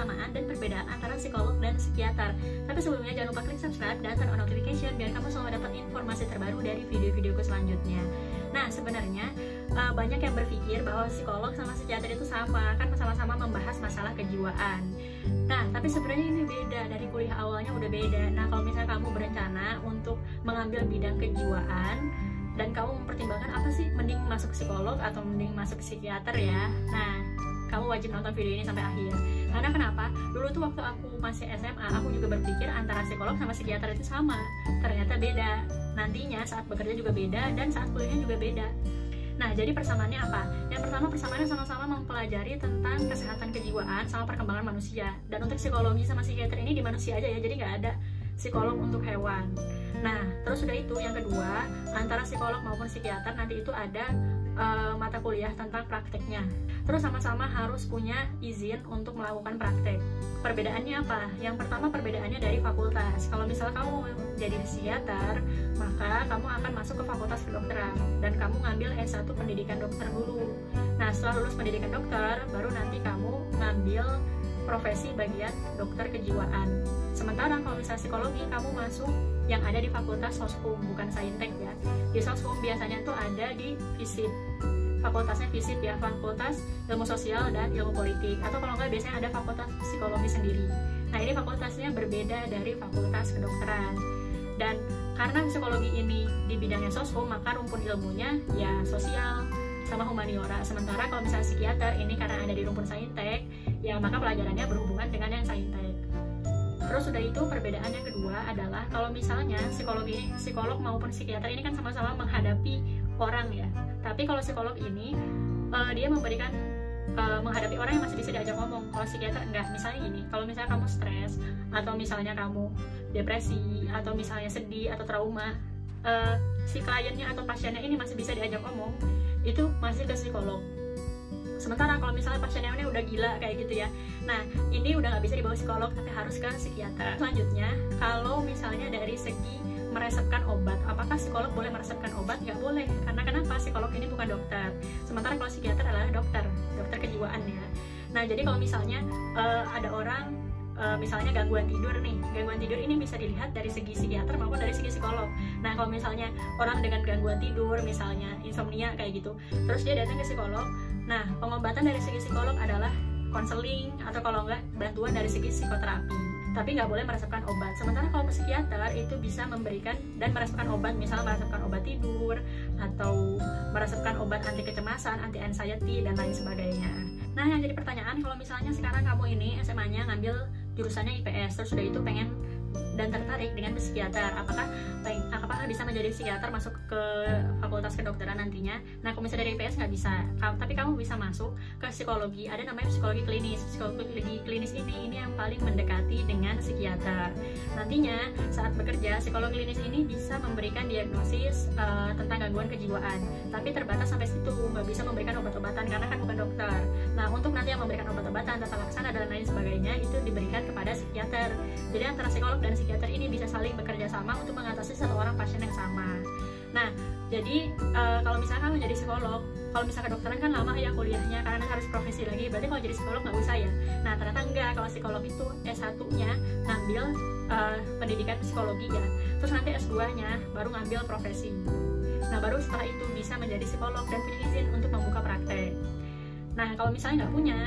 persamaan dan perbedaan antara psikolog dan psikiater. Tapi sebelumnya jangan lupa klik subscribe dan turn on notification biar kamu selalu dapat informasi terbaru dari video-videoku selanjutnya. Nah, sebenarnya uh, banyak yang berpikir bahwa psikolog sama psikiater itu sama, kan sama-sama membahas masalah kejiwaan. Nah, tapi sebenarnya ini beda dari kuliah awalnya udah beda. Nah, kalau misalnya kamu berencana untuk mengambil bidang kejiwaan dan kamu mempertimbangkan apa sih mending masuk psikolog atau mending masuk psikiater ya. Nah, kamu wajib nonton video ini sampai akhir. Karena kenapa? Dulu tuh waktu aku masih SMA, aku juga berpikir antara psikolog sama psikiater itu sama. Ternyata beda. Nantinya saat bekerja juga beda dan saat kuliahnya juga beda. Nah, jadi persamaannya apa? Yang pertama persamaannya sama-sama mempelajari tentang kesehatan kejiwaan sama perkembangan manusia. Dan untuk psikologi sama psikiater ini di manusia aja ya, jadi nggak ada psikolog untuk hewan. Nah, terus sudah itu yang kedua, antara psikolog maupun psikiater nanti itu ada uh, mata kuliah tentang prakteknya. Terus sama-sama harus punya izin untuk melakukan praktek. Perbedaannya apa? Yang pertama perbedaannya dari fakultas. Kalau misalnya kamu jadi psikiater, maka kamu akan masuk ke fakultas kedokteran dan kamu ngambil S1 pendidikan dokter dulu. Nah, setelah lulus pendidikan dokter, baru nanti kamu ngambil profesi bagian dokter kejiwaan. Misalnya psikologi, kamu masuk yang ada di fakultas soskum, bukan saintek ya. Di soskum biasanya tuh ada di FISIP. Fakultasnya FISIP ya, Fakultas Ilmu Sosial dan Ilmu Politik. Atau kalau nggak biasanya ada fakultas psikologi sendiri. Nah, ini fakultasnya berbeda dari fakultas kedokteran. Dan karena psikologi ini di bidangnya soskum, maka rumpun ilmunya ya sosial, sama humaniora. Sementara kalau misalnya psikiater ini karena ada di rumpun saintek, ya maka pelajarannya berhubungan dengan yang saintek. Terus sudah itu perbedaan yang kedua adalah kalau misalnya psikologi psikolog maupun psikiater ini kan sama-sama menghadapi orang ya. Tapi kalau psikolog ini uh, dia memberikan uh, menghadapi orang yang masih bisa diajak ngomong. Kalau psikiater enggak. Misalnya ini, kalau misalnya kamu stres atau misalnya kamu depresi atau misalnya sedih atau trauma, uh, si kliennya atau pasiennya ini masih bisa diajak ngomong, itu masih ke psikolog sementara kalau misalnya pasiennya udah gila kayak gitu ya. Nah ini udah nggak bisa dibawa psikolog tapi harus ke psikiater. Selanjutnya kalau misalnya dari segi meresepkan obat apakah psikolog boleh meresepkan obat? Nggak boleh karena kenapa? Psikolog ini bukan dokter. Sementara kalau psikiater adalah dokter dokter kejiwaan ya. Nah jadi kalau misalnya uh, ada orang uh, misalnya gangguan tidur nih gangguan tidur ini bisa dilihat dari segi psikiater maupun dari segi psikolog. Nah kalau misalnya orang dengan gangguan tidur misalnya insomnia kayak gitu terus dia datang ke psikolog nah pengobatan dari segi psikolog adalah konseling atau kalau enggak bantuan dari segi psikoterapi tapi nggak boleh meresepkan obat. Sementara kalau psikiater itu bisa memberikan dan meresepkan obat, misalnya meresepkan obat tidur atau meresepkan obat anti kecemasan, anti anxiety dan lain sebagainya. Nah, yang jadi pertanyaan kalau misalnya sekarang kamu ini SMA-nya ngambil jurusannya IPS terus udah itu pengen dan tertarik dengan psikiater. Apakah apakah bisa menjadi psikiater masuk ke fakultas kedokteran nantinya? Nah kalau misalnya dari IPS nggak bisa. Tapi kamu bisa masuk ke psikologi. Ada namanya psikologi klinis. Psikologi klinis ini ini yang paling mendekati dengan psikiater. Nantinya saat bekerja psikologi klinis ini bisa memberikan diagnosis uh, tentang gangguan kejiwaan. Tapi terbatas sampai situ. Nggak bisa memberikan obat-obatan karena kan bukan dokter. Nah untuk nanti yang memberikan obat-obatan tata laksana dan lain sebagainya itu diberikan kepada jadi antara psikolog dan psikiater ini bisa saling bekerja sama untuk mengatasi satu orang pasien yang sama. Nah, jadi uh, kalau misalnya kamu jadi psikolog, kalau misalnya kedokteran kan lama ya kuliahnya karena harus profesi lagi. Berarti kalau jadi psikolog nggak usah ya. Nah, ternyata enggak. Kalau psikolog itu S1-nya ngambil uh, pendidikan psikologi ya. Terus nanti S2-nya baru ngambil profesi. Nah, baru setelah itu bisa menjadi psikolog dan punya izin untuk membuka praktek. Nah, kalau misalnya nggak punya,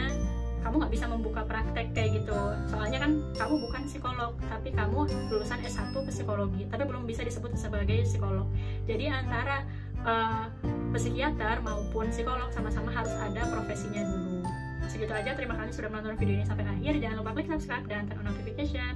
kamu nggak bisa membuka praktek kayak gitu. Soalnya kan kamu bukan psikolog tapi kamu lulusan S1 psikologi tapi belum bisa disebut sebagai psikolog. Jadi antara uh, psikiater maupun psikolog sama-sama harus ada profesinya dulu. Segitu aja terima kasih sudah menonton video ini sampai akhir. Jangan lupa klik subscribe dan turn on notification